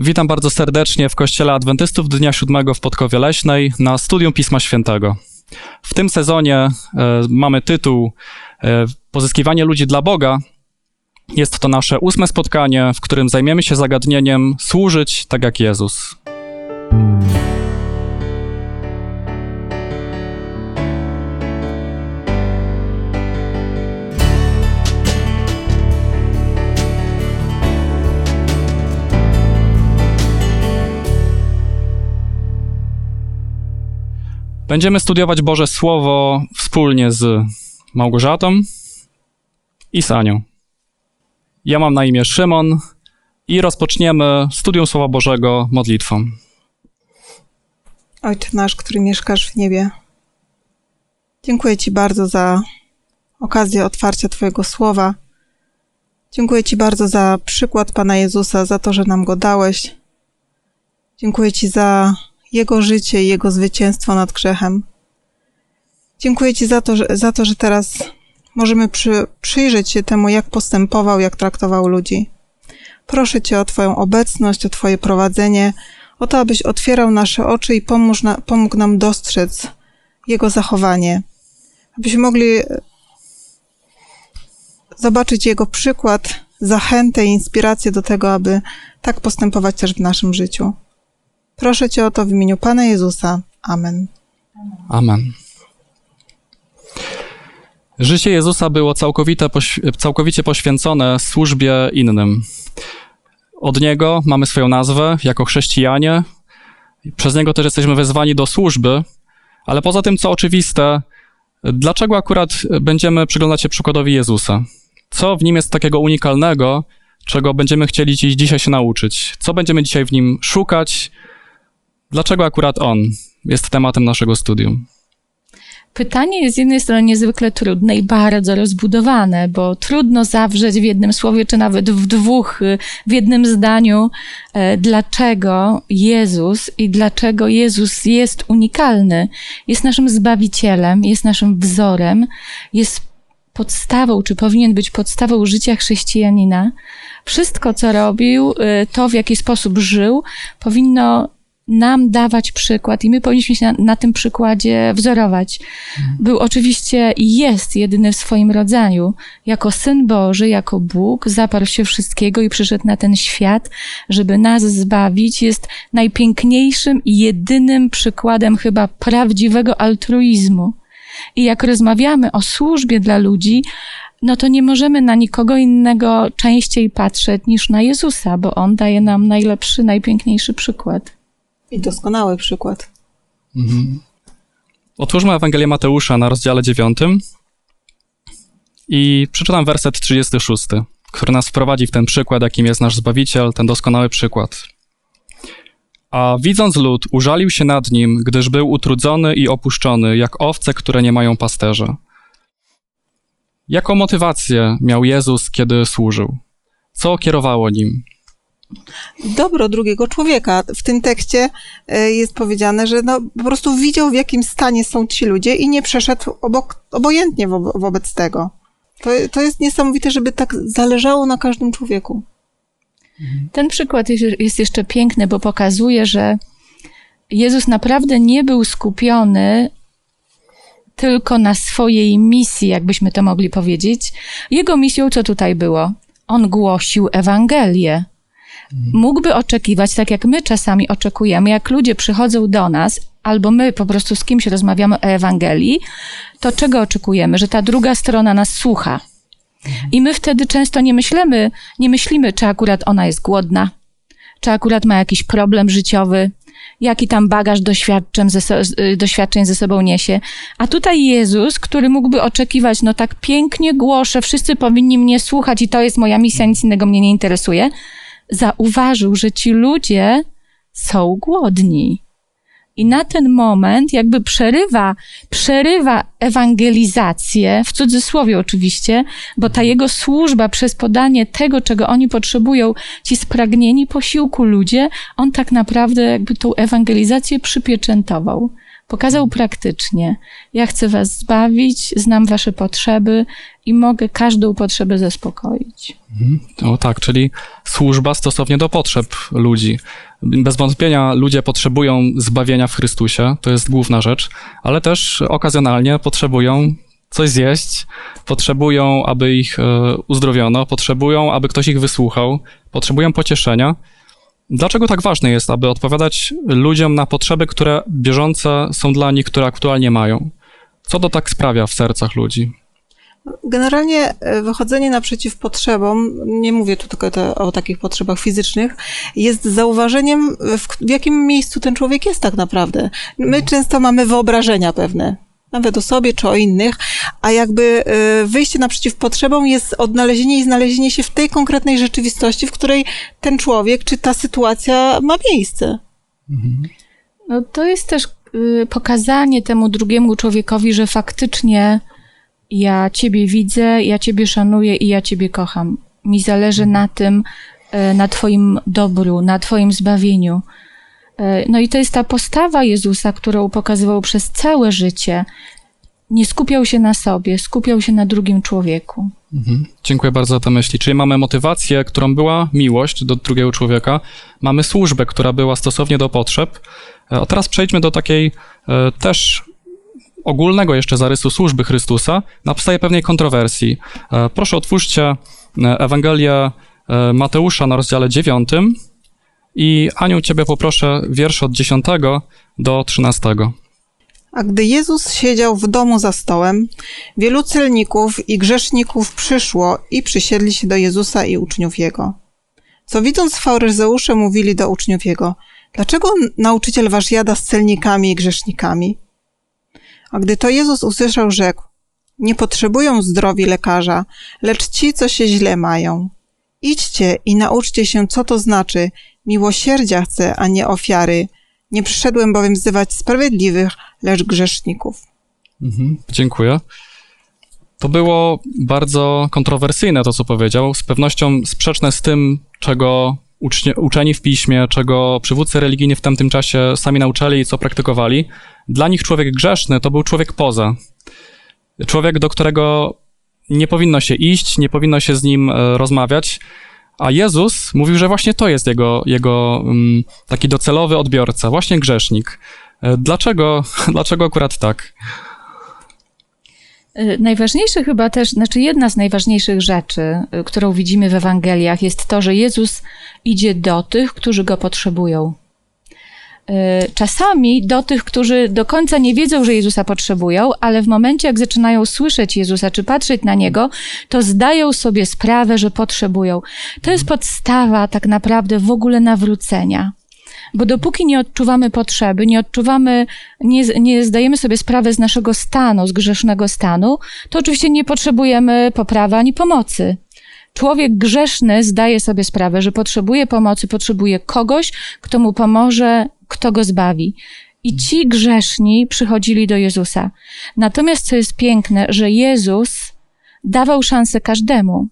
Witam bardzo serdecznie w Kościele Adwentystów Dnia Siódmego w Podkowie Leśnej na studium Pisma Świętego. W tym sezonie e, mamy tytuł e, Pozyskiwanie ludzi dla Boga. Jest to nasze ósme spotkanie, w którym zajmiemy się zagadnieniem służyć tak jak Jezus. Będziemy studiować Boże Słowo wspólnie z Małgorzatą i Sanią. Ja mam na imię Szymon i rozpoczniemy studium Słowa Bożego modlitwą. Ojcze nasz, który mieszkasz w niebie, dziękuję Ci bardzo za okazję otwarcia Twojego słowa. Dziękuję Ci bardzo za przykład Pana Jezusa, za to, że nam go dałeś. Dziękuję Ci za Jego życie i Jego zwycięstwo nad grzechem. Dziękuję Ci za to, że, za to, że teraz możemy przy, przyjrzeć się temu, jak postępował, jak traktował ludzi. Proszę Cię o Twoją obecność, o Twoje prowadzenie, o to, abyś otwierał nasze oczy i pomóż na, pomógł nam dostrzec Jego zachowanie, abyśmy mogli zobaczyć Jego przykład, zachętę i inspirację do tego, aby tak postępować też w naszym życiu. Proszę Cię o to w imieniu Pana Jezusa. Amen. Amen. Życie Jezusa było całkowite, całkowicie poświęcone służbie innym. Od Niego mamy swoją nazwę jako chrześcijanie. Przez Niego też jesteśmy wezwani do służby, ale poza tym, co oczywiste, dlaczego akurat będziemy przyglądać się przykładowi Jezusa? Co w nim jest takiego unikalnego, czego będziemy chcieli dzisiaj się nauczyć? Co będziemy dzisiaj w nim szukać? Dlaczego akurat on jest tematem naszego studium? Pytanie jest z jednej strony niezwykle trudne i bardzo rozbudowane, bo trudno zawrzeć w jednym słowie, czy nawet w dwóch, w jednym zdaniu, e, dlaczego Jezus i dlaczego Jezus jest unikalny. Jest naszym zbawicielem, jest naszym wzorem, jest podstawą, czy powinien być podstawą życia chrześcijanina. Wszystko, co robił, e, to w jaki sposób żył, powinno nam dawać przykład i my powinniśmy się na, na tym przykładzie wzorować. Mhm. Był oczywiście i jest jedyny w swoim rodzaju. Jako Syn Boży, jako Bóg zaparł się wszystkiego i przyszedł na ten świat, żeby nas zbawić. Jest najpiękniejszym i jedynym przykładem chyba prawdziwego altruizmu. I jak rozmawiamy o służbie dla ludzi, no to nie możemy na nikogo innego częściej patrzeć niż na Jezusa, bo On daje nam najlepszy, najpiękniejszy przykład. I doskonały przykład. Mhm. Otwórzmy Ewangelię Mateusza na rozdziale 9 i przeczytam werset 36, który nas wprowadzi w ten przykład, jakim jest nasz Zbawiciel, ten doskonały przykład. A widząc lud, użalił się nad nim, gdyż był utrudzony i opuszczony, jak owce, które nie mają pasterza. Jaką motywację miał Jezus, kiedy służył? Co kierowało nim? Dobro drugiego człowieka. W tym tekście e, jest powiedziane, że no, po prostu widział, w jakim stanie są ci ludzie i nie przeszedł obok, obojętnie wo wobec tego. To, to jest niesamowite, żeby tak zależało na każdym człowieku. Ten przykład jest, jest jeszcze piękny, bo pokazuje, że Jezus naprawdę nie był skupiony tylko na swojej misji, jakbyśmy to mogli powiedzieć. Jego misją, co tutaj było? On głosił Ewangelię mógłby oczekiwać, tak jak my czasami oczekujemy, jak ludzie przychodzą do nas, albo my po prostu z kimś rozmawiamy o Ewangelii, to czego oczekujemy? Że ta druga strona nas słucha. I my wtedy często nie myślimy, nie myślimy, czy akurat ona jest głodna, czy akurat ma jakiś problem życiowy, jaki tam bagaż doświadczeń ze, doświadczeń ze sobą niesie. A tutaj Jezus, który mógłby oczekiwać, no tak pięknie głoszę, wszyscy powinni mnie słuchać i to jest moja misja, nic innego mnie nie interesuje zauważył, że ci ludzie są głodni. I na ten moment jakby przerywa, przerywa ewangelizację, w cudzysłowie oczywiście, bo ta jego służba przez podanie tego, czego oni potrzebują, ci spragnieni posiłku ludzie, on tak naprawdę jakby tą ewangelizację przypieczętował. Pokazał praktycznie. Ja chcę was zbawić, znam wasze potrzeby i mogę każdą potrzebę zaspokoić. Mhm. tak, czyli służba stosownie do potrzeb ludzi. Bez wątpienia ludzie potrzebują zbawienia w Chrystusie, to jest główna rzecz, ale też okazjonalnie potrzebują coś zjeść, potrzebują, aby ich e, uzdrowiono, potrzebują, aby ktoś ich wysłuchał, potrzebują pocieszenia. Dlaczego tak ważne jest, aby odpowiadać ludziom na potrzeby, które bieżące są dla nich, które aktualnie mają? Co to tak sprawia w sercach ludzi? Generalnie e, wychodzenie naprzeciw potrzebom, nie mówię tu tylko te, o takich potrzebach fizycznych, jest zauważeniem, w, w jakim miejscu ten człowiek jest tak naprawdę. My często mamy wyobrażenia pewne, nawet o sobie czy o innych, a jakby e, wyjście naprzeciw potrzebom jest odnalezienie i znalezienie się w tej konkretnej rzeczywistości, w której ten człowiek czy ta sytuacja ma miejsce. No to jest też y, pokazanie temu drugiemu człowiekowi, że faktycznie ja Ciebie widzę, ja Ciebie szanuję i ja Ciebie kocham. Mi zależy na tym, e, na Twoim dobru, na Twoim zbawieniu. E, no i to jest ta postawa Jezusa, którą pokazywał przez całe życie. Nie skupiał się na sobie, skupiał się na drugim człowieku. Mhm. Dziękuję bardzo za te myśli. Czyli mamy motywację, którą była miłość do drugiego człowieka, mamy służbę, która była stosownie do potrzeb. E, a teraz przejdźmy do takiej też ogólnego jeszcze zarysu służby Chrystusa na podstawie pewnej kontrowersji. E, proszę otwórzcie e, Ewangelię e, Mateusza na rozdziale 9 i Aniu, ciebie poproszę wiersz od 10 do 13. A gdy Jezus siedział w domu za stołem, wielu celników i grzeszników przyszło i przysiedli się do Jezusa i uczniów Jego. Co widząc faryzeusze mówili do uczniów Jego, dlaczego nauczyciel wasz jada z celnikami i grzesznikami? A gdy to Jezus usłyszał, rzekł: Nie potrzebują zdrowi lekarza, lecz ci, co się źle mają. Idźcie i nauczcie się, co to znaczy: miłosierdzia chcę, a nie ofiary. Nie przyszedłem bowiem wzywać sprawiedliwych, lecz grzeszników. Mhm, dziękuję. To było bardzo kontrowersyjne to, co powiedział, z pewnością sprzeczne z tym, czego ucznie, uczeni w piśmie, czego przywódcy religijni w tamtym czasie sami nauczali i co praktykowali. Dla nich człowiek grzeszny to był człowiek poza. Człowiek, do którego nie powinno się iść, nie powinno się z nim e, rozmawiać. A Jezus mówił, że właśnie to jest jego, jego um, taki docelowy odbiorca, właśnie grzesznik. E, dlaczego, dlaczego akurat tak? E, najważniejsze chyba też, znaczy jedna z najważniejszych rzeczy, którą widzimy w Ewangeliach, jest to, że Jezus idzie do tych, którzy go potrzebują. Y, czasami do tych, którzy do końca nie wiedzą, że Jezusa potrzebują, ale w momencie, jak zaczynają słyszeć Jezusa czy patrzeć na Niego, to zdają sobie sprawę, że potrzebują. To jest podstawa tak naprawdę w ogóle nawrócenia. Bo dopóki nie odczuwamy potrzeby, nie odczuwamy, nie, nie zdajemy sobie sprawy z naszego stanu, z grzesznego stanu, to oczywiście nie potrzebujemy poprawy ani pomocy. Człowiek grzeszny zdaje sobie sprawę, że potrzebuje pomocy, potrzebuje kogoś, kto mu pomoże kto go zbawi. I ci grzeszni przychodzili do Jezusa. Natomiast co jest piękne, że Jezus dawał szansę każdemu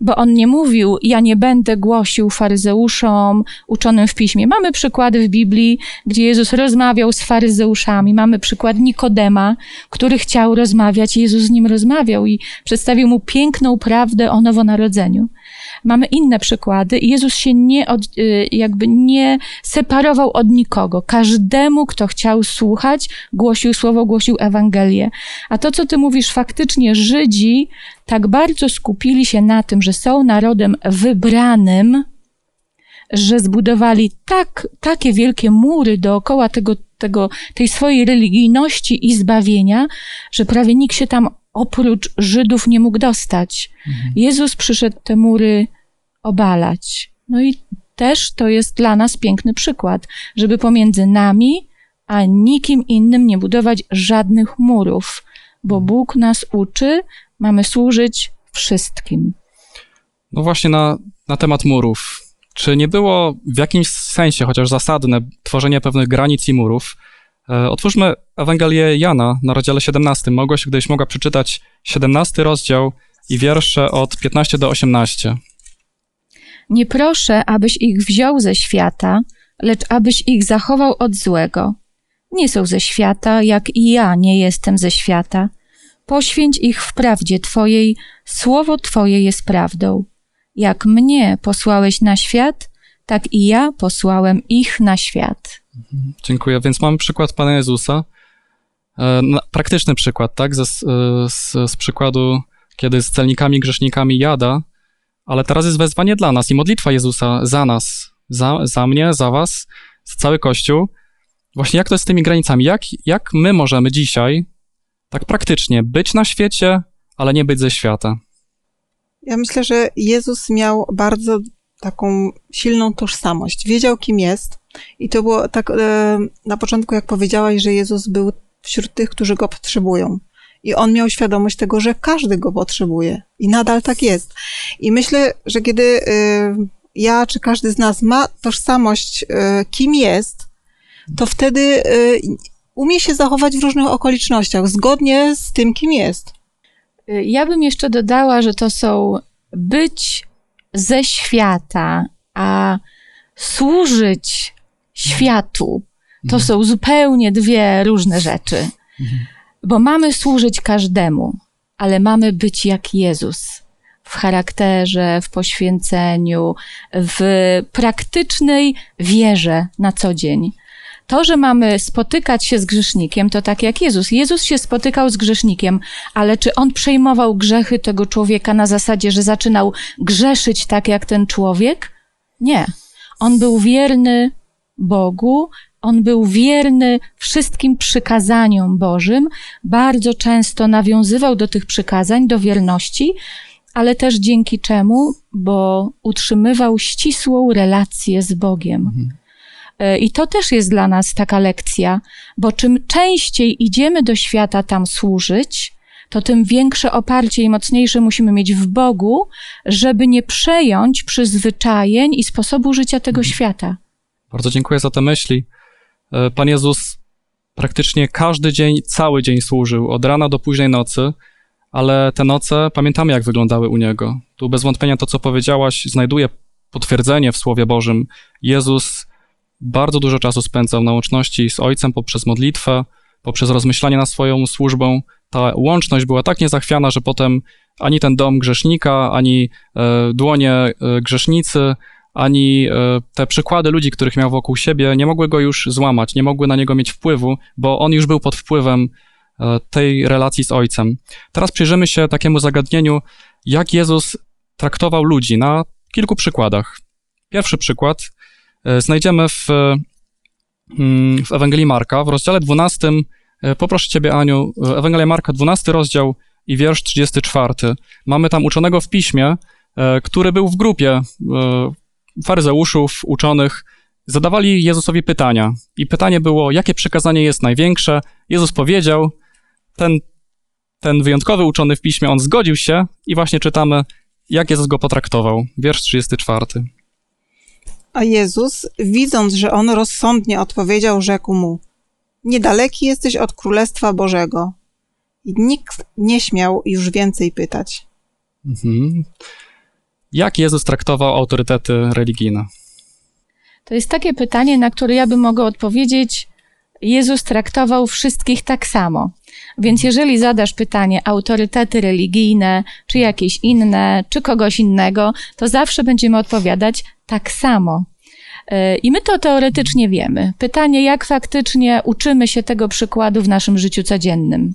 bo on nie mówił, ja nie będę głosił faryzeuszom uczonym w piśmie. Mamy przykłady w Biblii, gdzie Jezus rozmawiał z faryzeuszami. Mamy przykład Nikodema, który chciał rozmawiać, Jezus z nim rozmawiał i przedstawił mu piękną prawdę o nowonarodzeniu. Mamy inne przykłady Jezus się nie, od, y, jakby nie separował od nikogo. Każdemu, kto chciał słuchać, głosił słowo, głosił Ewangelię. A to, co ty mówisz, faktycznie Żydzi tak bardzo skupili się na tym, że są narodem wybranym, że zbudowali tak, takie wielkie mury dookoła tego, tego, tej swojej religijności i zbawienia, że prawie nikt się tam oprócz Żydów nie mógł dostać. Mhm. Jezus przyszedł te mury obalać. No i też to jest dla nas piękny przykład, żeby pomiędzy nami a nikim innym nie budować żadnych murów, bo mhm. Bóg nas uczy, mamy służyć wszystkim. No właśnie na, na temat murów. Czy nie było w jakimś sensie, chociaż zasadne, tworzenie pewnych granic i murów? E, otwórzmy Ewangelię Jana na rozdziale 17. Mogłaś, gdybyś mogła przeczytać 17 rozdział i wiersze od 15 do 18. Nie proszę, abyś ich wziął ze świata, lecz abyś ich zachował od złego. Nie są ze świata, jak i ja nie jestem ze świata. Poświęć ich w prawdzie Twojej, słowo Twoje jest prawdą. Jak mnie posłałeś na świat, tak i ja posłałem ich na świat. Dziękuję. Więc mamy przykład Pana Jezusa. E, praktyczny przykład, tak? Z, z, z przykładu, kiedy z celnikami, grzesznikami jada, ale teraz jest wezwanie dla nas i modlitwa Jezusa za nas, za, za mnie, za was, za cały Kościół. Właśnie jak to jest z tymi granicami? Jak, jak my możemy dzisiaj, tak praktycznie, być na świecie, ale nie być ze świata? Ja myślę, że Jezus miał bardzo taką silną tożsamość. Wiedział, kim jest. I to było tak e, na początku, jak powiedziałaś, że Jezus był wśród tych, którzy go potrzebują. I on miał świadomość tego, że każdy go potrzebuje. I nadal tak jest. I myślę, że kiedy e, ja czy każdy z nas ma tożsamość, e, kim jest, to wtedy umie się zachować w różnych okolicznościach, zgodnie z tym, kim jest. Ja bym jeszcze dodała, że to są być ze świata, a służyć światu, to mhm. są zupełnie dwie różne rzeczy. Mhm. Bo mamy służyć każdemu, ale mamy być jak Jezus w charakterze, w poświęceniu, w praktycznej wierze na co dzień. To, że mamy spotykać się z grzesznikiem, to tak jak Jezus. Jezus się spotykał z grzesznikiem, ale czy on przejmował grzechy tego człowieka na zasadzie, że zaczynał grzeszyć tak jak ten człowiek? Nie. On był wierny Bogu, on był wierny wszystkim przykazaniom Bożym, bardzo często nawiązywał do tych przykazań, do wierności, ale też dzięki czemu? Bo utrzymywał ścisłą relację z Bogiem. Mhm. E, I to też jest dla nas taka lekcja, bo czym częściej idziemy do świata tam służyć, to tym większe oparcie i mocniejsze musimy mieć w Bogu, żeby nie przejąć przyzwyczajeń i sposobu życia tego mhm. świata. Bardzo dziękuję za te myśli. E, Pan Jezus praktycznie każdy dzień, cały dzień służył, od rana do późnej nocy, ale te noce pamiętamy, jak wyglądały u Niego. Tu bez wątpienia to, co powiedziałaś, znajduje potwierdzenie w Słowie Bożym. Jezus bardzo dużo czasu spędzał na łączności z Ojcem poprzez modlitwę, poprzez rozmyślanie nad swoją służbą. Ta łączność była tak niezachwiana, że potem ani ten dom grzesznika, ani e, dłonie e, grzesznicy, ani e, te przykłady ludzi, których miał wokół siebie, nie mogły go już złamać, nie mogły na niego mieć wpływu, bo on już był pod wpływem e, tej relacji z Ojcem. Teraz przyjrzymy się takiemu zagadnieniu, jak Jezus traktował ludzi na kilku przykładach. Pierwszy przykład E, znajdziemy w, mm, w Ewangelii Marka, w rozdziale 12. E, poproszę Ciebie, Aniu, Ewangelia Marka, 12 rozdział i wiersz 34. Mamy tam uczonego w piśmie, który był w grupie faryzeuszów, uczonych, zadawali Jezusowi pytania. I pytanie było, jakie przekazanie jest największe? Jezus powiedział, ten, ten wyjątkowy uczony w piśmie, on zgodził się i właśnie czytamy, jak Jezus go potraktował. Wiersz 34. A Jezus, widząc, że on rozsądnie odpowiedział, rzekł mu: Niedaleki jesteś od Królestwa Bożego. I nikt nie śmiał już więcej pytać. Mhm. Jak Jezus traktował autorytety religijne? To jest takie pytanie, na które ja bym mogła odpowiedzieć: Jezus traktował wszystkich tak samo. Więc jeżeli zadasz pytanie autorytety religijne, czy jakieś inne, czy kogoś innego, to zawsze będziemy odpowiadać tak samo. E, I my to teoretycznie wiemy. Pytanie, jak faktycznie uczymy się tego przykładu w naszym życiu codziennym.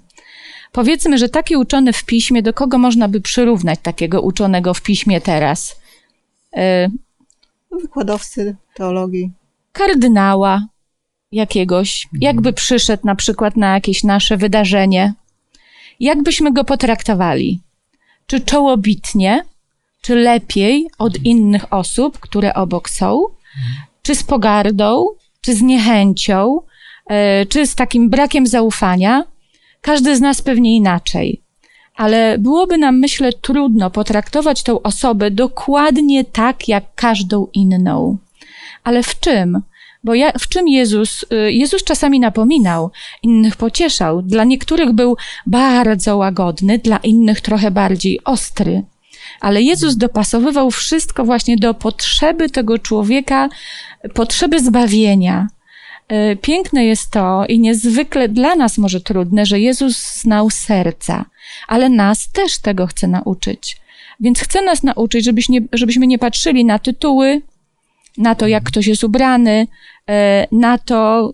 Powiedzmy, że taki uczony w piśmie, do kogo można by przyrównać takiego uczonego w piśmie teraz? E, Wykładowcy teologii. Kardynała jakiegoś, mhm. jakby przyszedł na przykład na jakieś nasze wydarzenie. Jak byśmy go potraktowali? Czy czołobitnie, czy lepiej od innych osób, które obok są, czy z pogardą, czy z niechęcią, e, czy z takim brakiem zaufania. Każdy z nas pewnie inaczej. Ale byłoby nam, myślę, trudno potraktować tą osobę dokładnie tak, jak każdą inną. Ale w czym? Bo ja, w czym Jezus, y, Jezus czasami napominał, innych pocieszał. Dla niektórych był bardzo łagodny, dla innych trochę bardziej ostry ale Jezus dopasowywał wszystko właśnie do potrzeby tego człowieka, potrzeby zbawienia. E, piękne jest to i niezwykle dla nas może trudne, że Jezus znał serca, ale nas też tego chce nauczyć. Więc chce nas nauczyć, żebyśmy nie, żebyśmy nie patrzyli na tytuły, na to, jak ktoś jest ubrany, e, na to,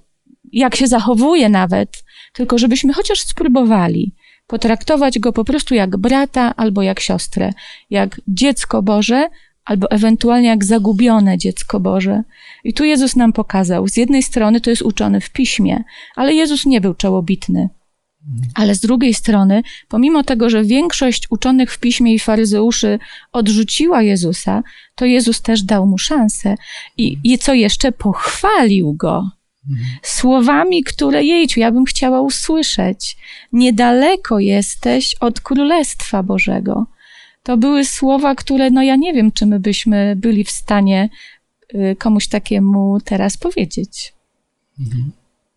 jak się zachowuje nawet, tylko żebyśmy chociaż spróbowali potraktować go po prostu jak brata albo jak siostrę, jak dziecko Boże, albo ewentualnie jak zagubione dziecko Boże. I tu Jezus nam pokazał, z jednej strony to jest uczony w piśmie, ale Jezus nie był czołobitny. Ale z drugiej strony, pomimo tego, że większość uczonych w piśmie i faryzeuszy odrzuciła Jezusa, to Jezus też dał mu szansę i, i co jeszcze pochwalił go. Słowami, które jejciu, ja bym chciała usłyszeć. Niedaleko jesteś od Królestwa Bożego. To były słowa, które, no ja nie wiem, czy my byśmy byli w stanie y, komuś takiemu teraz powiedzieć. Mhm.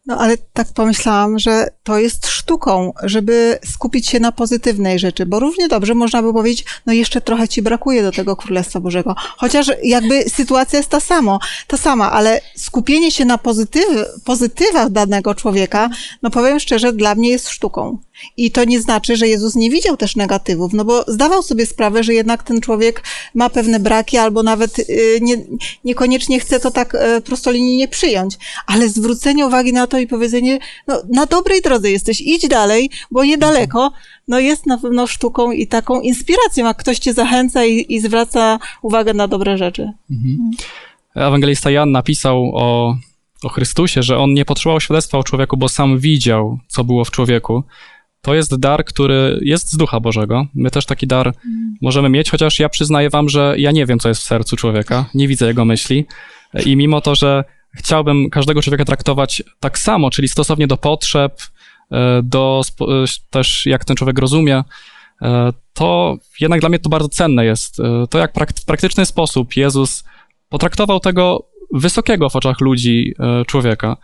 No ale tak pomyślałam, że to jest sztuką, żeby skupić się na pozytywnej rzeczy, bo równie dobrze można by powiedzieć, no jeszcze trochę ci brakuje do tego Królestwa Bożego. Chociaż jakby sytuacja jest ta sama, ta sama, ale skupienie się na pozytyw, pozytywach danego człowieka, no powiem szczerze, dla mnie jest sztuką. I to nie znaczy, że Jezus nie widział też negatywów, no bo zdawał sobie sprawę, że jednak ten człowiek ma pewne braki, albo nawet y, nie, niekoniecznie chce to tak y, prostolinijnie przyjąć. Ale zwrócenie uwagi na to i powiedzenie, no na dobrej drodze jesteś, idź dalej, bo niedaleko, no jest na pewno sztuką i taką inspiracją, jak ktoś cię zachęca i, i zwraca uwagę na dobre rzeczy. Mhm. Ewangelista Jan napisał o o Chrystusie, że on nie potrzebował świadectwa o człowieku, bo sam widział, co było w człowieku to jest dar, który jest z Ducha Bożego. My też taki dar mm. możemy mieć, chociaż ja przyznaję wam, że ja nie wiem, co jest w sercu człowieka, nie widzę jego myśli i mimo to, że chciałbym każdego człowieka traktować tak samo, czyli stosownie do potrzeb, e, do e, też jak ten człowiek rozumie, e, to jednak dla mnie to bardzo cenne jest. To jak w praktyczny sposób Jezus potraktował tego wysokiego w oczach ludzi człowieka.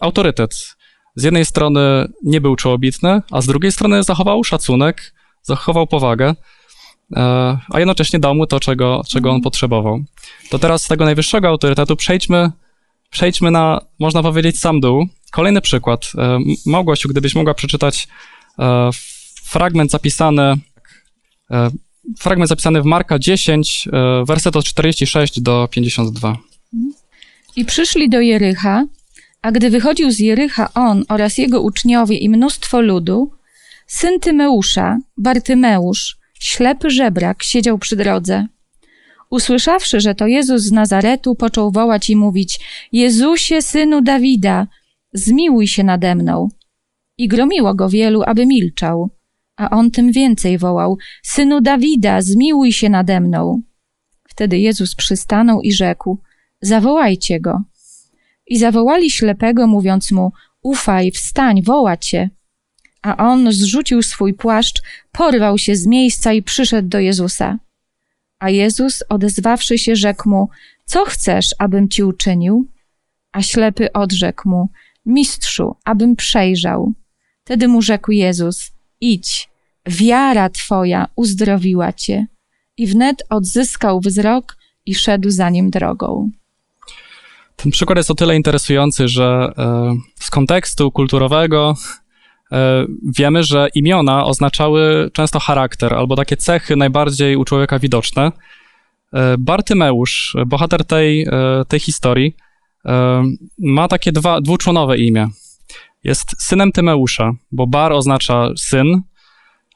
Autorytet, z jednej strony nie był czołobitny, a z drugiej strony zachował szacunek, zachował powagę, e, a jednocześnie dał mu to, czego, czego on mhm. potrzebował. To teraz z tego najwyższego autorytetu przejdźmy, przejdźmy na, można powiedzieć, sam dół. Kolejny przykład. E, Małgosiu, gdybyś mogła przeczytać e, fragment zapisany, fragment zapisany w Marka 10, werset od 46 do 52. I przyszli do Jericha, a gdy wychodził z Jericha on oraz jego uczniowie i mnóstwo ludu, syn Tymeusza, Bartymeusz, ślepy żebrak, siedział przy drodze. Usłyszawszy, że to Jezus z Nazaretu, począł wołać i mówić: Jezusie, synu Dawida, zmiłuj się nade mną. I gromiło go wielu, aby milczał. A on tym więcej wołał: Synu Dawida, zmiłuj się nade mną. Wtedy Jezus przystanął i rzekł: Zawołajcie go. I zawołali ślepego, mówiąc mu: Ufaj, wstań, woła cię. A on zrzucił swój płaszcz, porwał się z miejsca i przyszedł do Jezusa. A Jezus, odezwawszy się, rzekł mu: Co chcesz, abym ci uczynił? A ślepy odrzekł mu: Mistrzu, abym przejrzał. Wtedy mu rzekł Jezus: Idź, wiara twoja uzdrowiła cię. I wnet odzyskał wzrok i szedł za nim drogą. Ten przykład jest o tyle interesujący, że e, z kontekstu kulturowego e, wiemy, że imiona oznaczały często charakter albo takie cechy najbardziej u człowieka widoczne. E, Bartymeusz, bohater tej, tej historii, ma takie dwa, dwuczłonowe imię. Jest synem Tymeusza, bo bar oznacza syn,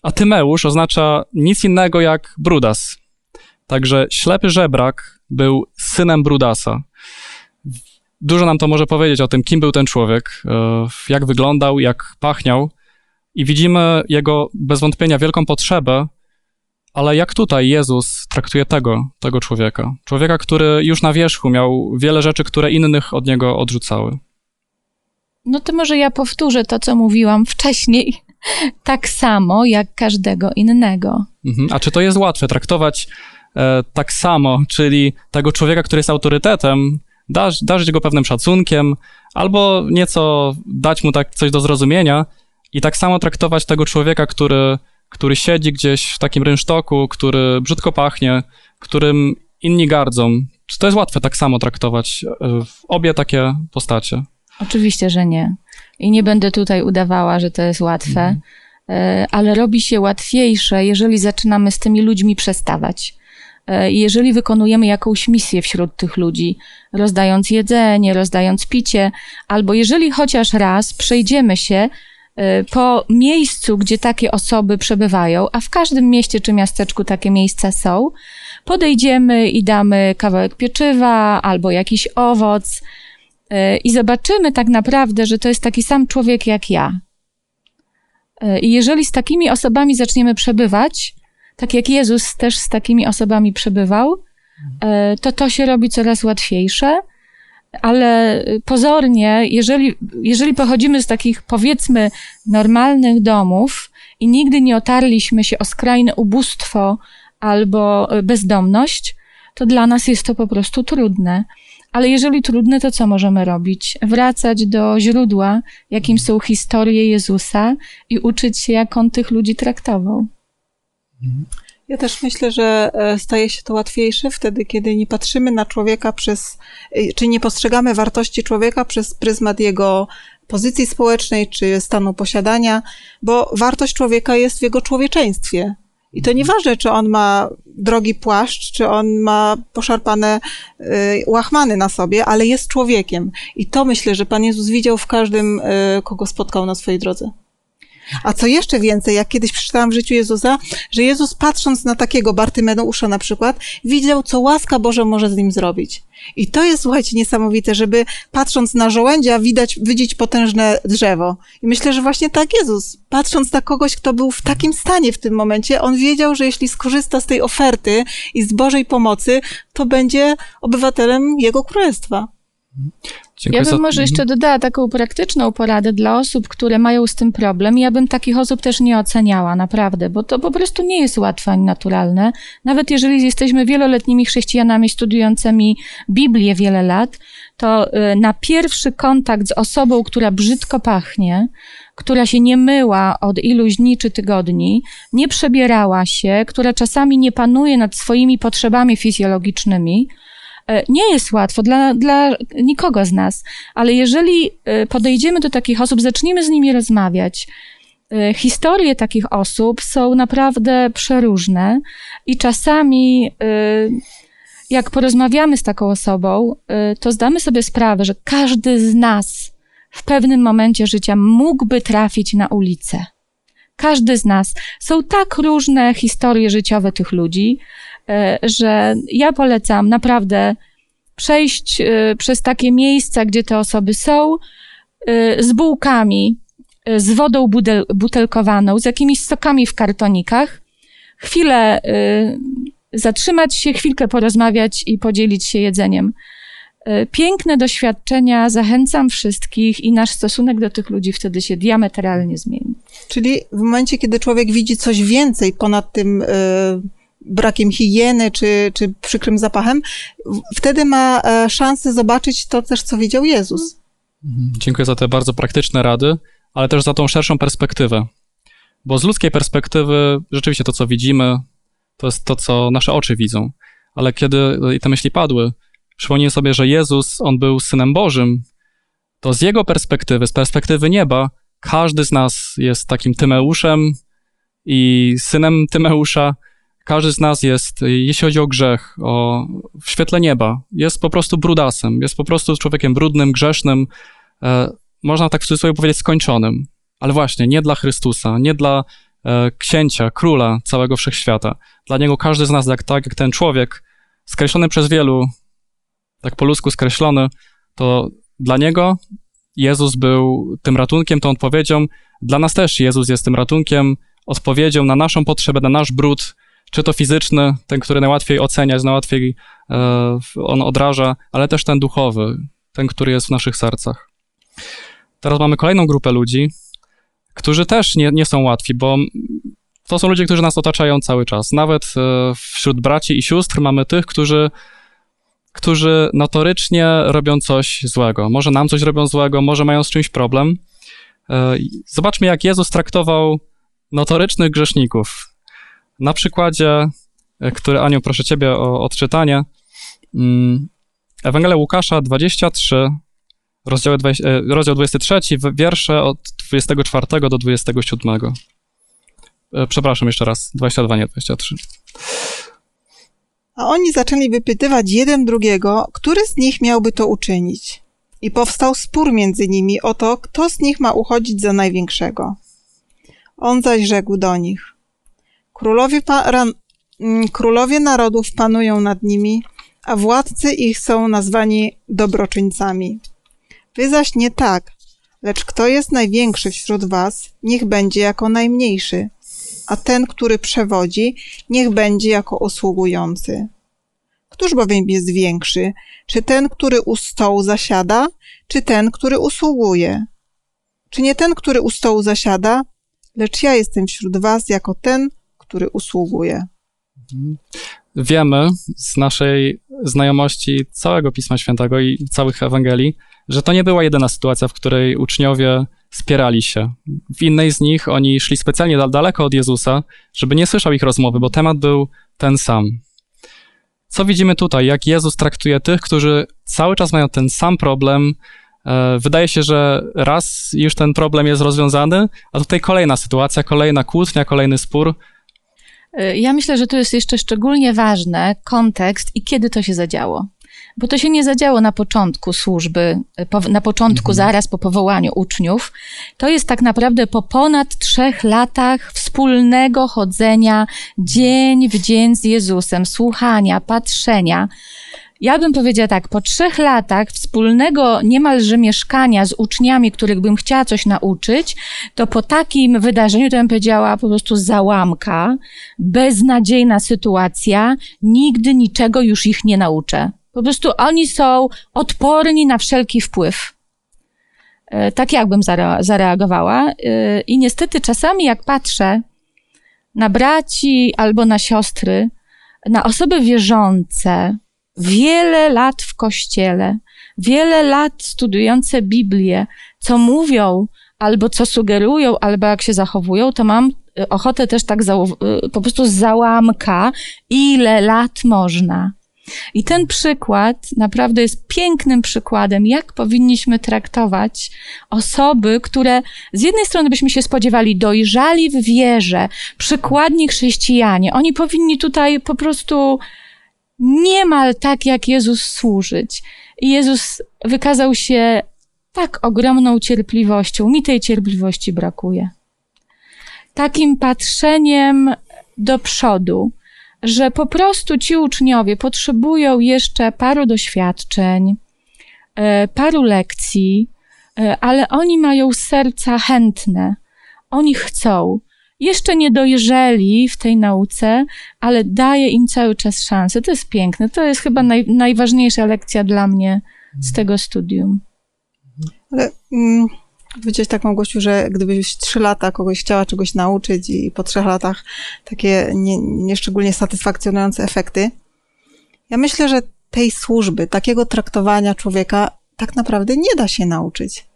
a Tymeusz oznacza nic innego jak brudas. Także ślepy żebrak był synem brudasa. Dużo nam to może powiedzieć o tym, kim był ten człowiek, e, jak wyglądał, jak pachniał. I widzimy jego bez wątpienia wielką potrzebę, ale jak tutaj Jezus traktuje tego, tego człowieka? Człowieka, który już na wierzchu miał wiele rzeczy, które innych od niego odrzucały. No to może ja powtórzę to, co mówiłam wcześniej, tak samo jak każdego innego. Mhm. A czy to jest łatwe traktować e, tak samo, czyli tego człowieka, który jest autorytetem, darzyć go pewnym szacunkiem, albo nieco dać mu tak coś do zrozumienia i tak samo traktować tego człowieka, który, który siedzi gdzieś w takim rynsztoku, który brzydko pachnie, którym inni gardzą. czy to jest łatwe tak samo traktować e, obie takie postacie? Oczywiście, że nie. I nie będę tutaj udawała, że to jest łatwe, mhm. ale robi się łatwiejsze, jeżeli zaczynamy z tymi ludźmi przestawać. E, jeżeli wykonujemy jakąś misję wśród tych ludzi, rozdając jedzenie, rozdając picie, albo jeżeli chociaż raz przejdziemy się e, po miejscu, gdzie takie osoby przebywają, a w każdym mieście czy miasteczku takie miejsca są, podejdziemy i damy kawałek pieczywa albo jakiś owoc e, i zobaczymy tak naprawdę, że to jest taki sam człowiek jak ja. I jeżeli z takimi osobami zaczniemy przebywać, tak jak Jezus też z takimi osobami przebywał, e, to to się robi coraz łatwiejsze, ale pozornie, jeżeli, jeżeli pochodzimy z takich powiedzmy normalnych domów i nigdy nie otarliśmy się o skrajne ubóstwo albo bezdomność, to dla nas jest to po prostu trudne. Ale jeżeli trudne, to co możemy robić? Wracać do źródła, jakim są historie Jezusa i uczyć się, jak on tych ludzi traktował. Ja też myślę, że e, staje się to łatwiejsze wtedy, kiedy nie patrzymy na człowieka przez, e, czy nie postrzegamy wartości człowieka przez pryzmat jego pozycji społecznej czy stanu posiadania, bo wartość człowieka jest w jego człowieczeństwie. I to nieważne, czy on ma drogi płaszcz, czy on ma poszarpane y, łachmany na sobie, ale jest człowiekiem. I to myślę, że Pan Jezus widział w każdym, y, kogo spotkał na swojej drodze. A co jeszcze więcej, jak kiedyś przeczytałam w życiu Jezusa, że Jezus patrząc na takiego Bartymeusza na przykład, widział, co łaska Boża może z nim zrobić. I to jest, słuchajcie, niesamowite, żeby patrząc na żołędzia widać, widzieć potężne drzewo. I myślę, że właśnie tak Jezus, patrząc na kogoś, kto był w takim stanie w tym momencie, on wiedział, że jeśli skorzysta z tej oferty i z Bożej pomocy, to będzie obywatelem Jego królestwa. Dziękuję ja bym za... może jeszcze mhm. dodała taką praktyczną poradę dla osób, które mają z tym problem. Ja bym takich osób też nie oceniała, naprawdę, bo to po prostu nie jest łatwe ani naturalne. Nawet jeżeli jesteśmy wieloletnimi chrześcijanami studiującymi Biblię wiele lat, to y, na pierwszy kontakt z osobą, która brzydko pachnie, która się nie myła od iluś dni czy tygodni, nie przebierała się, która czasami nie panuje nad swoimi potrzebami fizjologicznymi, nie jest łatwo dla, dla nikogo z nas, ale jeżeli e, podejdziemy do takich osób, zaczniemy z nimi rozmawiać, e, historie takich osób są naprawdę przeróżne i czasami jak porozmawiamy z taką osobą, to zdamy sobie sprawę, że każdy z nas w pewnym momencie życia mógłby trafić na ulicę. Każdy z nas. Są tak różne historie życiowe tych ludzi, E, że ja polecam naprawdę przejść e, przez takie miejsca, gdzie te osoby są, e, z bułkami, z wodą butelkowaną, z jakimiś sokami w kartonikach, chwilę zatrzymać się, chwilkę porozmawiać i podzielić się jedzeniem. Piękne doświadczenia, zachęcam wszystkich i nasz stosunek do tych ludzi wtedy się diametralnie zmieni. Czyli w momencie, kiedy człowiek widzi coś więcej ponad tym, brakiem higieny czy, czy przykrym zapachem, wtedy ma e, szansę zobaczyć to też, co widział Jezus. Mhm. Dziękuję za te bardzo praktyczne rady, ale też za tą szerszą perspektywę. Bo z ludzkiej perspektywy rzeczywiście to, co widzimy, to jest to, co nasze oczy widzą. Ale kiedy te myśli padły, przypomnij sobie, że Jezus, on był synem Bożym, to z jego perspektywy, z perspektywy nieba, każdy z nas jest takim Tymeuszem i synem Tymeusza, każdy z nas jest, jeśli chodzi o grzech, o w świetle nieba, jest po prostu brudasem, jest po prostu człowiekiem brudnym, grzesznym, e, można tak w cudzysłowie powiedzieć skończonym. Ale właśnie, nie dla Chrystusa, nie dla e, księcia, króla całego wszechświata. Dla niego każdy z nas, jak, tak jak ten człowiek, skreślony przez wielu, tak po ludzku skreślony, to dla niego Jezus był tym ratunkiem, tą odpowiedzią. Dla nas też Jezus jest tym ratunkiem, odpowiedzią na naszą potrzebę, na nasz brud, czy to fizyczny, ten, który najłatwiej oceniać, najłatwiej e, on odraża, ale też ten duchowy, ten, który jest w naszych sercach. Teraz mamy kolejną grupę ludzi, którzy też nie, nie są łatwi, bo to są ludzie, którzy nas otaczają cały czas. Nawet e, wśród braci i sióstr mamy tych, którzy, którzy notorycznie robią coś złego. Może nam coś robią złego, może mają z czymś problem. E, zobaczmy, jak Jezus traktował notorycznych grzeszników. Na przykładzie, e, który Aniu, proszę ciebie o odczytanie, Mm, Ewangelia Łukasza 23, rozdział, 20, e, rozdział 23, wiersze od 24 do 27. E, przepraszam jeszcze raz, 22, nie 23. A oni zaczęli wypytywać jeden drugiego, który z nich miałby to uczynić. I powstał spór między nimi o to, kto z nich ma uchodzić za największego. On zaś rzekł do nich: Królowie, mm, królowie narodów panują nad nimi, a władcy ich są nazwani dobroczyńcami. Wy zaś nie tak, lecz kto jest największy wśród was, niech będzie jako najmniejszy, a ten, który przewodzi, niech będzie jako usługujący. Któż bowiem jest większy? Czy ten, który u stołu zasiada, czy ten, który usługuje? Czy nie ten, który u stołu zasiada, lecz ja jestem wśród was jako ten, który usługuje. Wiemy z naszej znajomości całego Pisma Świętego i całych Ewangelii, że to nie była jedyna sytuacja, w której uczniowie spierali się. W innej z nich oni szli specjalnie daleko od Jezusa, żeby nie słyszał ich rozmowy, bo temat był ten sam. Co widzimy tutaj? Jak Jezus traktuje tych, którzy cały czas mają ten sam problem. E, wydaje się, że raz już ten problem jest rozwiązany, a tutaj kolejna sytuacja, kolejna kłótnia, kolejny spór. E, ja myślę, że to jest jeszcze szczególnie ważne kontekst i kiedy to się zadziało bo to się nie zadziało na początku służby, na początku, mhm. zaraz po powołaniu uczniów. To jest tak naprawdę po ponad trzech latach wspólnego chodzenia dzień w dzień z Jezusem, słuchania, patrzenia. Ja bym powiedziała tak, po trzech latach wspólnego niemalże mieszkania z uczniami, których bym chciała coś nauczyć, to po takim wydarzeniu to bym powiedziała po prostu załamka, beznadziejna sytuacja, nigdy niczego już ich nie nauczę. Po prostu oni są odporni na wszelki wpływ. E, tak jakbym zareagowała. E, I niestety czasami jak patrzę na braci albo na siostry, na osoby wierzące, wiele lat w kościele, wiele lat studiujące Biblię, co mówią, albo co sugerują, albo jak się zachowują, to mam e, ochotę też tak po prostu załamka, ile lat można. I ten przykład naprawdę jest pięknym przykładem, jak powinniśmy traktować osoby, które z jednej strony byśmy się spodziewali dojrzali w wierze, przykładni chrześcijanie. Oni powinni tutaj po prostu niemal tak jak Jezus służyć. I Jezus wykazał się tak ogromną cierpliwością. Mi tej cierpliwości brakuje. Takim patrzeniem do przodu że po prostu ci uczniowie potrzebują jeszcze paru doświadczeń, e, paru lekcji, e, ale oni mają serca chętne. Oni chcą. Jeszcze nie dojrzeli w tej nauce, ale daje im cały czas szansę. To jest piękne. To jest chyba naj, najważniejsza lekcja dla mnie z tego studium. Ale mm, Powiedziałeś tak, Małgosiu, że gdybyś trzy lata kogoś chciała czegoś nauczyć i po trzech latach takie nie, nieszczególnie satysfakcjonujące efekty. Ja myślę, że tej służby, takiego traktowania człowieka tak naprawdę nie da się nauczyć.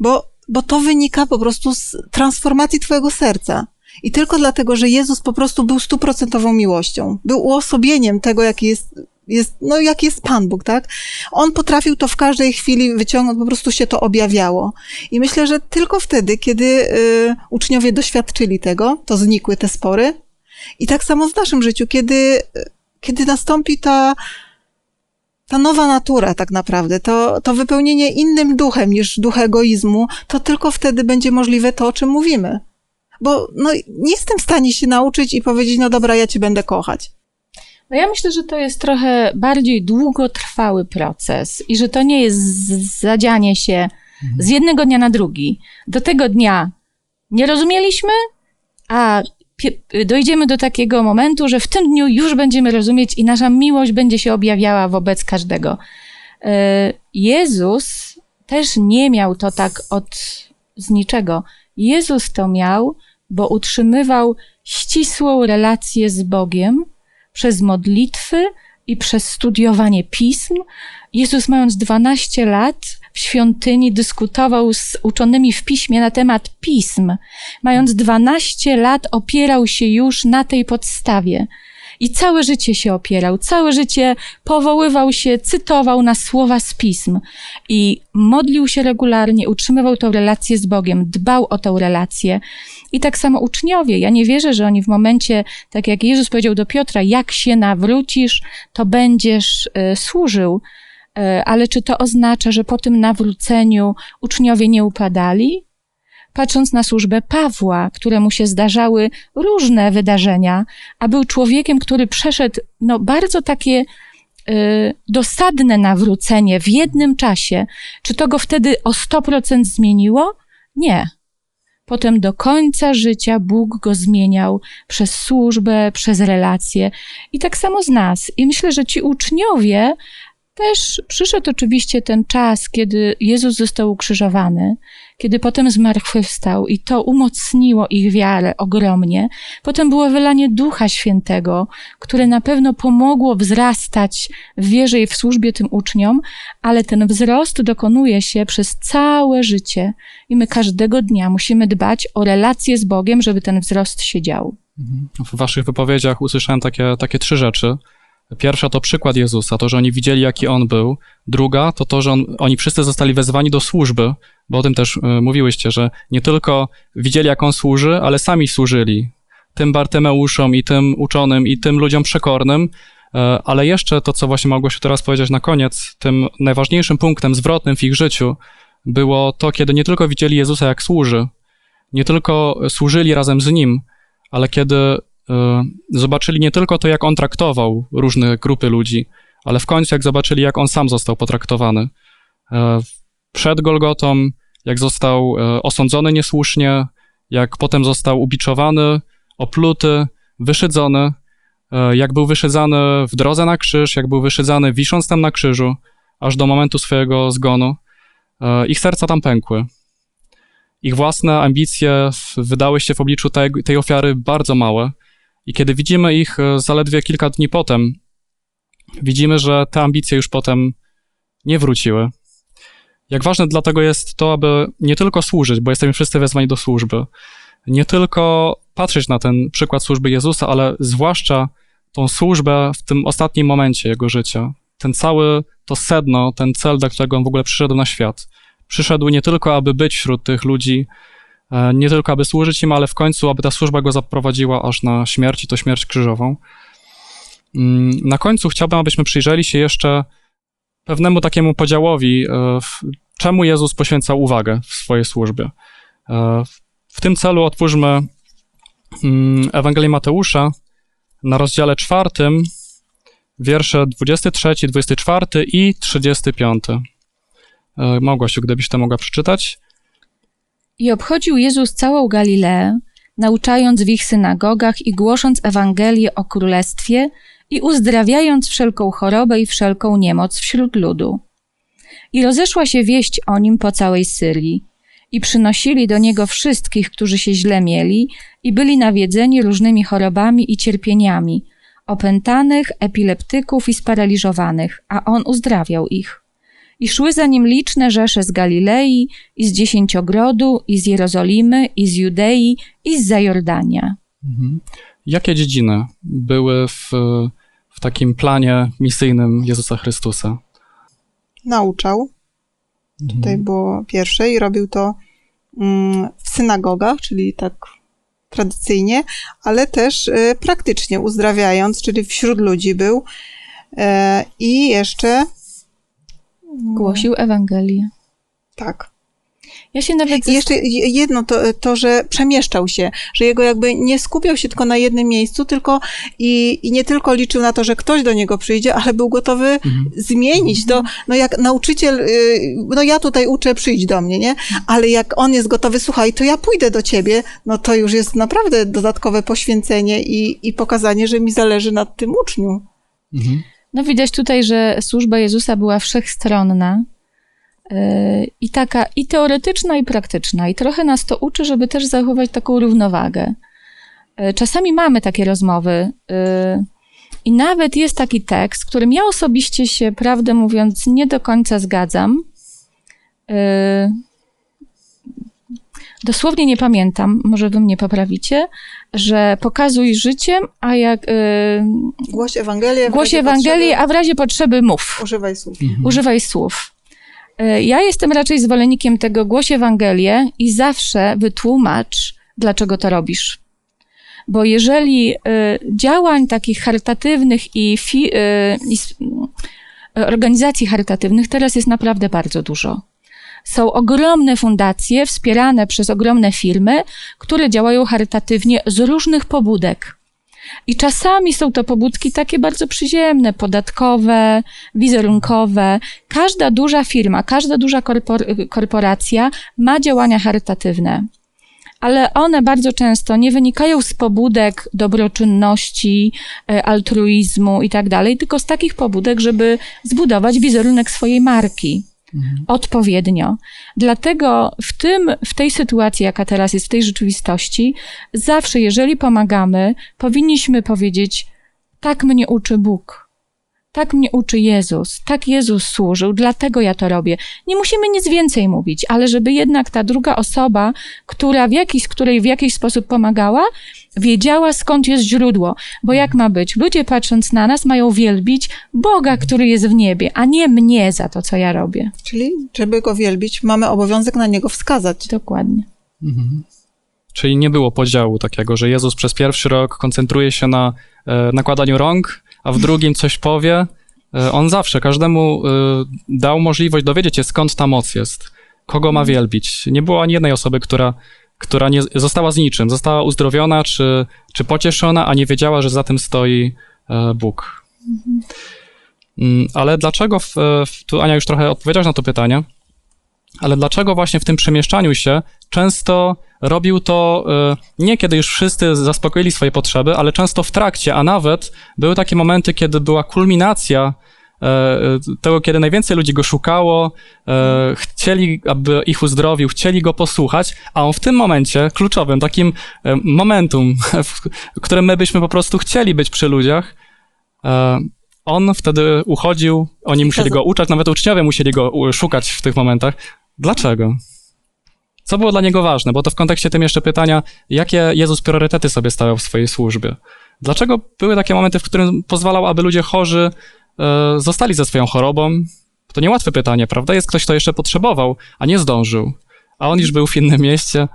Bo, bo to wynika po prostu z transformacji twojego serca. I tylko dlatego, że Jezus po prostu był stuprocentową miłością. Był uosobieniem tego, jaki jest jest, no jak jest Pan Bóg, tak? On potrafił to w każdej chwili wyciągnąć, po prostu się to objawiało. I myślę, że tylko wtedy, kiedy y, uczniowie doświadczyli tego, to znikły te spory. I tak samo w naszym życiu, kiedy, kiedy nastąpi ta, ta nowa natura tak naprawdę, to, to wypełnienie innym duchem niż duch egoizmu, to tylko wtedy będzie możliwe to, o czym mówimy. Bo no, nie jestem w stanie się nauczyć i powiedzieć, no dobra, ja cię będę kochać. No ja myślę, że to jest trochę bardziej długotrwały proces i że to nie jest zadzianie się z jednego dnia na drugi. Do tego dnia nie rozumieliśmy, a dojdziemy do takiego momentu, że w tym dniu już będziemy rozumieć i nasza miłość będzie się objawiała wobec każdego. E, Jezus też nie miał to tak od z niczego. Jezus to miał, bo utrzymywał ścisłą relację z Bogiem przez modlitwy i przez studiowanie pism. Jezus, mając 12 lat w świątyni, dyskutował z uczonymi w piśmie na temat pism. Mając 12 lat, opierał się już na tej podstawie. I całe życie się opierał, całe życie powoływał się, cytował na słowa z pism i modlił się regularnie, utrzymywał tą relację z Bogiem, dbał o tę relację. I tak samo uczniowie. Ja nie wierzę, że oni w momencie, tak jak Jezus powiedział do Piotra, jak się nawrócisz, to będziesz y, służył. Y, ale czy to oznacza, że po tym nawróceniu uczniowie nie upadali? Patrząc na służbę Pawła, któremu się zdarzały różne wydarzenia, a był człowiekiem, który przeszedł no, bardzo takie y, dosadne nawrócenie w jednym czasie. Czy to go wtedy o 100% zmieniło? Nie. Potem do końca życia Bóg go zmieniał przez służbę, przez relacje. I tak samo z nas. I myślę, że ci uczniowie też przyszedł oczywiście ten czas, kiedy Jezus został ukrzyżowany, kiedy potem zmartwychwstał i to umocniło ich wiarę ogromnie. Potem było wylanie Ducha Świętego, które na pewno pomogło wzrastać w wierze i w służbie tym uczniom, ale ten wzrost dokonuje się przez całe życie i my każdego dnia musimy dbać o relacje z Bogiem, żeby ten wzrost się dział. W waszych wypowiedziach usłyszałem takie, takie trzy rzeczy. Pierwsza to przykład Jezusa, to, że oni widzieli, jaki On był. Druga to to, że on, oni wszyscy zostali wezwani do służby, bo o tym też y, mówiłyście, że nie tylko widzieli, jak On służy, ale sami służyli tym Bartymeuszom i tym uczonym i tym ludziom przekornym, y, ale jeszcze to, co właśnie mogło się teraz powiedzieć na koniec, tym najważniejszym punktem zwrotnym w ich życiu było to, kiedy nie tylko widzieli Jezusa, jak służy, nie tylko służyli razem z Nim, ale kiedy E, zobaczyli nie tylko to, jak on traktował różne grupy ludzi, ale w końcu jak zobaczyli, jak on sam został potraktowany. E, przed Golgotą, jak został e, osądzony niesłusznie, jak potem został ubiczowany, opluty, wyszydzony, jak był wyszydzany w drodze na krzyż, jak był wyszydzany wisząc tam na krzyżu, aż do momentu swojego zgonu. Ich serca tam pękły. Ich własne ambicje wydały się w obliczu tej, tej ofiary bardzo małe. I kiedy widzimy ich e, zaledwie kilka dni potem, widzimy, że te ambicje już potem nie wróciły. Jak ważne dlatego jest to, aby nie tylko służyć, bo jesteśmy wszyscy wezwani do służby, nie tylko patrzeć na ten przykład służby Jezusa, ale zwłaszcza tą służbę w tym ostatnim momencie jego życia. Ten cały, to sedno, ten cel, dla którego on w ogóle przyszedł na świat. Przyszedł nie tylko, aby być wśród tych ludzi, nie tylko aby służyć im, ale w końcu, aby ta służba go zaprowadziła aż na śmierć i to śmierć krzyżową. Mm, na końcu chciałbym, abyśmy przyjrzeli się jeszcze pewnemu takiemu podziałowi, e, czemu Jezus poświęcał uwagę w swojej służbie. E, w tym celu otwórzmy mm, Ewangelię Mateusza na rozdziale czwartym, wiersze 23, 24 i 35. Małgosiu, gdybyś to mogła przeczytać. I obchodził Jezus całą Galileę, nauczając w ich synagogach i głosząc Ewangelię o Królestwie i uzdrawiając wszelką chorobę i wszelką niemoc wśród ludu. I rozeszła się wieść o nim po całej Syrii. I przynosili do niego wszystkich, którzy się źle mieli i byli nawiedzeni różnymi chorobami i cierpieniami, opętanych, epileptyków i sparaliżowanych, a on uzdrawiał ich. I szły za nim liczne rzesze z Galilei, i z Dziesięciogrodu, i z Jerozolimy, i z Judei, i z Zajordania. Mhm. Jakie dziedziny były w, w takim planie misyjnym Jezusa Chrystusa? Nauczał. Mhm. Tutaj było pierwsze i robił to mm, w synagogach, czyli tak tradycyjnie, ale też y, praktycznie uzdrawiając, czyli wśród ludzi był. E, I jeszcze Głosił Ewangelię. Tak. Ja się nawet. I jeszcze jedno to, to, że przemieszczał się, że jego jakby nie skupiał się tylko na jednym miejscu, tylko i, i nie tylko liczył na to, że ktoś do niego przyjdzie, ale był gotowy mhm. zmienić to. No jak nauczyciel, y, no ja tutaj uczę, przyjdź do mnie, nie? Ale jak on jest gotowy, słuchaj, to ja pójdę do ciebie, no to już jest naprawdę dodatkowe poświęcenie i, i pokazanie, że mi zależy na tym uczniu. Mhm. No widać tutaj, że służba Jezusa była wszechstronna yy, i taka i teoretyczna, i praktyczna. I trochę nas to uczy, żeby też zachować taką równowagę. Yy, czasami mamy takie rozmowy yy, i nawet jest taki tekst, którym ja osobiście się, prawdę mówiąc, nie do końca zgadzam. Dosłownie nie pamiętam, może wy mnie poprawicie, że pokazuj życiem, a jak... Yy, Głoś Ewangelię. głoś razie Ewangelii, potrzeby a w razie potrzeby mów. Używaj słów. Używaj słów. Y, Ja jestem raczej zwolennikiem tego głoś Ewangelię i zawsze wytłumacz, dlaczego to robisz. Bo jeżeli y, działań takich charytatywnych i, fi, y, y, organizacji charytatywnych teraz jest naprawdę bardzo dużo. Są ogromne fundacje wspierane przez ogromne firmy, które działają charytatywnie z różnych pobudek. I czasami są to pobudki takie bardzo przyziemne, podatkowe, wizerunkowe. Każda duża firma, każda duża korpor- korporacja ma działania charytatywne. Ale one bardzo często nie wynikają z pobudek dobroczynności, e, altruizmu i tak dalej, tylko z takich pobudek, żeby zbudować wizerunek swojej marki odpowiednio. Dlatego w tym, w tej sytuacji, jaka teraz jest, w tej rzeczywistości, zawsze, jeżeli pomagamy, powinniśmy powiedzieć, tak mnie uczy Bóg. Tak mnie uczy Jezus, tak Jezus służył, dlatego ja to robię. Nie musimy nic więcej mówić, ale żeby jednak ta druga osoba, która w jakiś, której w jakiś sposób pomagała, wiedziała skąd jest źródło. Bo jak ma być? Ludzie patrząc na nas mają wielbić Boga, który jest w niebie, a nie mnie za to, co ja robię. Czyli, żeby go wielbić, mamy obowiązek na niego wskazać. Dokładnie. Czyli nie było podziału takiego, że Jezus przez pierwszy rok koncentruje się na e, nakładaniu rąk, a w drugim coś powie. E, on zawsze każdemu e, dał możliwość dowiedzieć się, skąd ta moc jest, kogo ma wielbić. Nie było ani jednej osoby, która, która nie została z niczym, została uzdrowiona czy, czy pocieszona, a nie wiedziała, że za tym stoi e, Bóg. Mm, Ale dlaczego, w, w, tu Ania już trochę odpowiedziałaś na to pytanie, ale dlaczego właśnie w tym przemieszczaniu się często robił to e, nie kiedy już wszyscy zaspokoili swoje potrzeby, ale często w trakcie, a nawet były takie momenty, kiedy była kulminacja e, tego, kiedy najwięcej ludzi go szukało, e, chcieli, aby ich uzdrowił, chcieli go posłuchać, a on w tym momencie, kluczowym, takim e, momentum, w którym my byśmy po prostu chcieli być przy ludziach, on wtedy uchodził, oni musieli go uczać, nawet uczniowie musieli go szukać w tych momentach. Dlaczego? Co było dla niego ważne? Bo to w kontekście tym jeszcze pytania, jakie Jezus priorytety sobie stawiał w swojej służbie? Dlaczego były takie momenty, w którym pozwalał, aby ludzie chorzy e, zostali ze swoją chorobą? To niełatwe pytanie, prawda? Jest ktoś, kto jeszcze potrzebował, a nie zdążył. A on już był w innym mieście.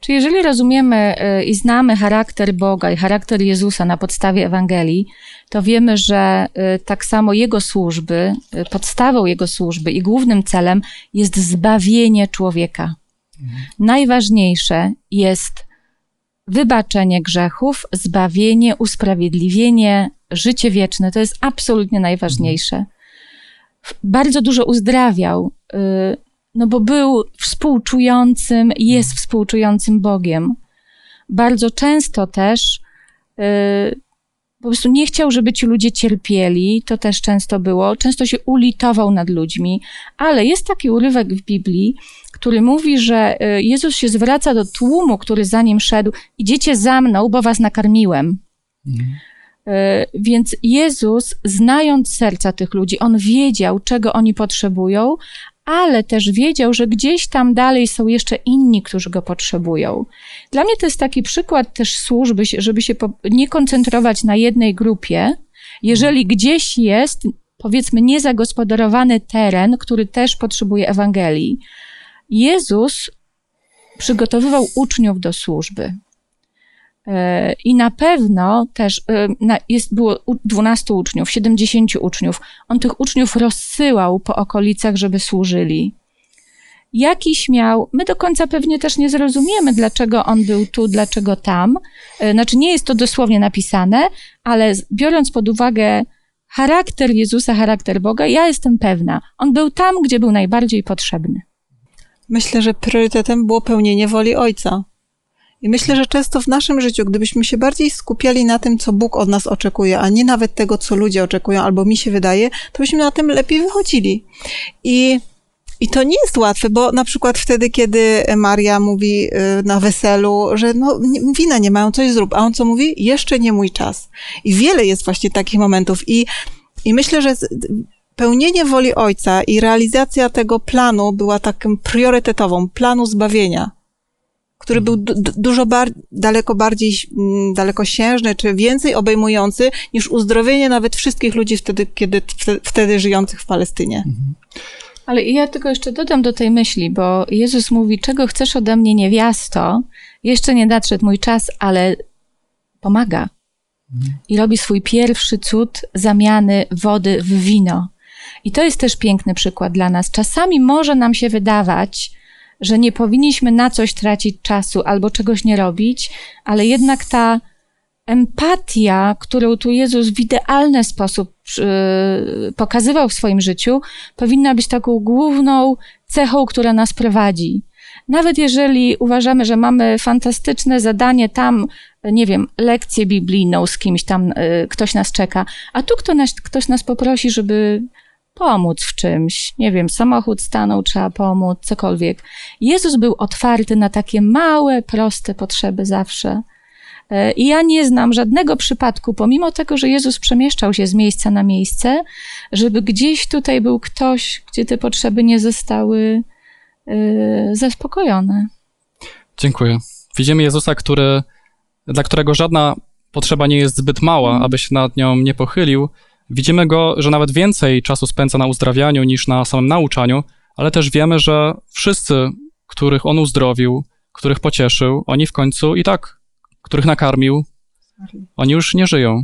Czy jeżeli rozumiemy y, i znamy charakter Boga i charakter Jezusa na podstawie Ewangelii, to wiemy, że y, tak samo Jego służby, y, podstawą Jego służby i głównym celem jest zbawienie człowieka. Najważniejsze jest wybaczenie grzechów, zbawienie, usprawiedliwienie, życie wieczne. To jest absolutnie najważniejsze. Bardzo dużo uzdrawiał, no bo był współczującym, jest współczującym Bogiem. Bardzo często też y, po prostu nie chciał, żeby ci ludzie cierpieli, to też często było. Często się ulitował nad ludźmi, ale jest taki urywek w Biblii, który mówi, że y, Jezus się zwraca do tłumu, który za nim szedł: Idziecie za mną, bo was nakarmiłem. Y, Więc Jezus, znając serca tych ludzi, on wiedział, czego oni potrzebują, ale też wiedział, że gdzieś tam dalej są jeszcze inni, którzy go potrzebują. Dla mnie to jest taki przykład też służby, żeby się nie koncentrować na jednej grupie. Jeżeli gdzieś jest, powiedzmy, niezagospodarowany teren, który też potrzebuje Ewangelii, Jezus przygotowywał uczniów do służby. E, I na pewno też e, jest, było u- 12 uczniów, 70 uczniów. On tych uczniów rozsyłał po okolicach, żeby służyli. Jakiś miał, my do końca pewnie też nie zrozumiemy, dlaczego on był tu, dlaczego tam. E, Znaczy, nie jest to dosłownie napisane, ale biorąc pod uwagę charakter Jezusa, charakter Boga, ja jestem pewna, on był tam, gdzie był najbardziej potrzebny. Myślę, że priorytetem było pełnienie woli Ojca. I myślę, że często w naszym życiu, gdybyśmy się bardziej skupiali na tym, co Bóg od nas oczekuje, a nie nawet tego, co ludzie oczekują, albo mi się wydaje, to byśmy na tym lepiej wychodzili. I, i to nie jest łatwe, bo na przykład wtedy, kiedy Maria mówi y, na weselu, że no, wina nie mają, coś zrób, a on co mówi? Jeszcze nie mój czas. I wiele jest właśnie takich momentów. I, i myślę, że pełnienie woli Ojca i realizacja tego planu była taką priorytetową, planu zbawienia. Który był du dużo bar daleko bardziej mm, dalekosiężny, czy więcej obejmujący niż uzdrowienie nawet wszystkich ludzi wtedy, kiedy, wtedy żyjących w Palestynie. Mhm. Ale ja tylko jeszcze dodam do tej myśli, bo Jezus mówi, czego chcesz ode mnie niewiasto, jeszcze nie nadszedł mój czas, ale pomaga. I robi swój pierwszy cud zamiany wody w wino. I to jest też piękny przykład dla nas. Czasami może nam się wydawać, że nie powinniśmy na coś tracić czasu albo czegoś nie robić, ale jednak ta empatia, którą tu Jezus w idealny sposób yy, pokazywał w swoim życiu, powinna być taką główną cechą, która nas prowadzi. Nawet jeżeli uważamy, że mamy fantastyczne zadanie tam, nie wiem, lekcję biblijną z kimś tam, yy, ktoś nas czeka, a tu kto nas, ktoś nas poprosi, żeby pomóc w czymś. Nie wiem, samochód stanął, trzeba pomóc, cokolwiek. Jezus był otwarty na takie małe, proste potrzeby zawsze. E, I ja nie znam żadnego przypadku, pomimo tego, że Jezus przemieszczał się z miejsca na miejsce, żeby gdzieś tutaj był ktoś, gdzie te potrzeby nie zostały e, zaspokojone. Dziękuję. Widzimy Jezusa, który, dla którego żadna potrzeba nie jest zbyt mała, mm. aby się nad nią nie pochylił, Widzimy go, że nawet więcej czasu spędza na uzdrawianiu niż na samym nauczaniu, ale też wiemy, że wszyscy, których on uzdrowił, których pocieszył, oni w końcu i tak, których nakarmił, oni już nie żyją.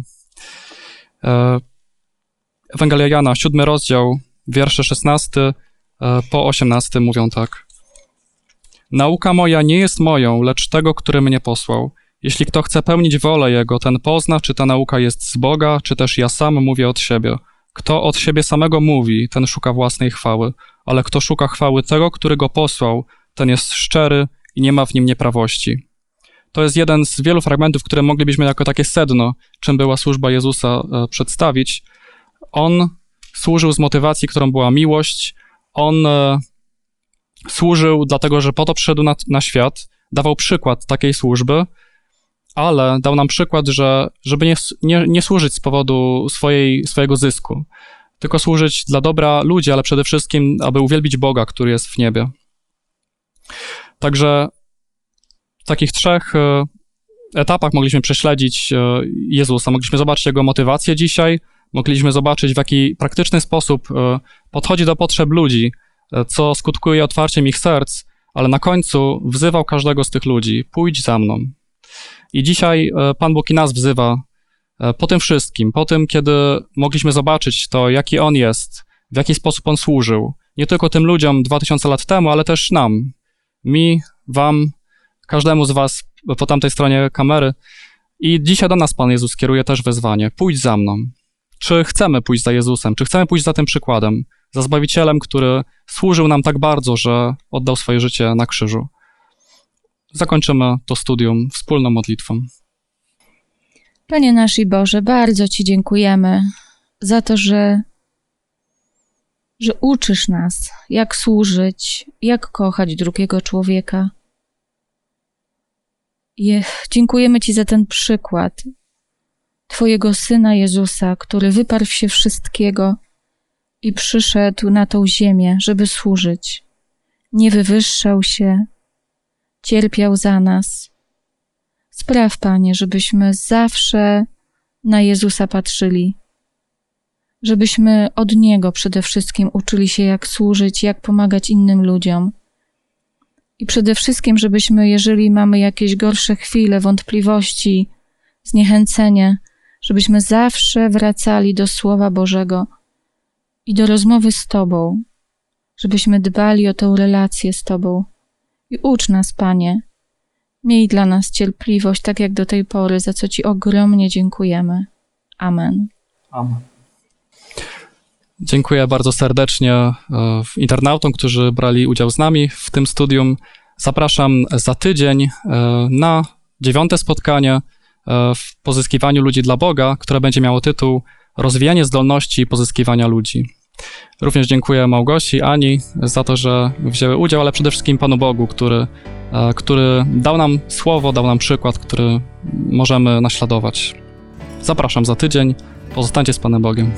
E, Ewangelia Jana, siódmy rozdział, wiersze 16 e, po 18 mówią tak. Nauka moja nie jest moją, lecz tego, który mnie posłał. Jeśli kto chce pełnić wolę Jego, ten pozna, czy ta nauka jest z Boga, czy też ja sam mówię od siebie. Kto od siebie samego mówi, ten szuka własnej chwały, ale kto szuka chwały tego, który go posłał, ten jest szczery i nie ma w nim nieprawości. To jest jeden z wielu fragmentów, które moglibyśmy jako takie sedno, czym była służba Jezusa, e, przedstawić. On służył z motywacji, którą była miłość. On e, służył dlatego, że po to przyszedł na, na świat, dawał przykład takiej służby, ale dał nam przykład, że żeby nie, nie, nie służyć z powodu swojej, swojego zysku, tylko służyć dla dobra ludzi, ale przede wszystkim, aby uwielbić Boga, który jest w niebie. Także w takich trzech e, etapach mogliśmy prześledzić e, Jezusa. Mogliśmy zobaczyć Jego motywację dzisiaj, mogliśmy zobaczyć, w jaki praktyczny sposób e, podchodzi do potrzeb ludzi, co skutkuje otwarciem ich serc, ale na końcu wzywał każdego z tych ludzi: pójdź za mną. I dzisiaj e, Pan Bóg i nas wzywa e, po tym wszystkim, po tym, kiedy mogliśmy zobaczyć to, jaki On jest, w jaki sposób On służył, nie tylko tym ludziom 2000 lat temu, ale też nam, mi, wam, każdemu z was po tamtej stronie kamery. I dzisiaj do nas Pan Jezus kieruje też wezwanie: pójdź za mną. Czy chcemy pójść za Jezusem? Czy chcemy pójść za tym przykładem, za Zbawicielem, który służył nam tak bardzo, że oddał swoje życie na krzyżu? Zakończymy to studium wspólną modlitwą. Panie nasz i Boże, bardzo Ci dziękujemy za to, że, że uczysz nas, jak służyć, jak kochać drugiego człowieka. I dziękujemy Ci za ten przykład Twojego Syna Jezusa, który wyparł się wszystkiego i przyszedł na tą ziemię, żeby służyć. Nie wywyższał się, cierpiał za nas. Spraw, Panie, żebyśmy zawsze na Jezusa patrzyli, żebyśmy od Niego przede wszystkim uczyli się, jak służyć, jak pomagać innym ludziom. I przede wszystkim, żebyśmy, jeżeli mamy jakieś gorsze chwile, wątpliwości, zniechęcenie, żebyśmy zawsze wracali do Słowa Bożego i do rozmowy z Tobą, żebyśmy dbali o tę relację z Tobą i ucz nas, Panie. Miej dla nas cierpliwość, tak jak do tej pory, za co Ci ogromnie dziękujemy. Amen. Amen. Dziękuję bardzo serdecznie e, internautom, którzy brali udział z nami w tym studium. Zapraszam za tydzień e, na dziewiąte spotkanie e, w pozyskiwaniu ludzi dla Boga, które będzie miało tytuł Rozwijanie zdolności pozyskiwania ludzi. Również dziękuję Małgosi, Ani za to, że wzięły udział, ale przede wszystkim Panu Bogu, który, e, który dał nam słowo, dał nam przykład, który możemy naśladować. Zapraszam za tydzień. Pozostańcie z Panem Bogiem.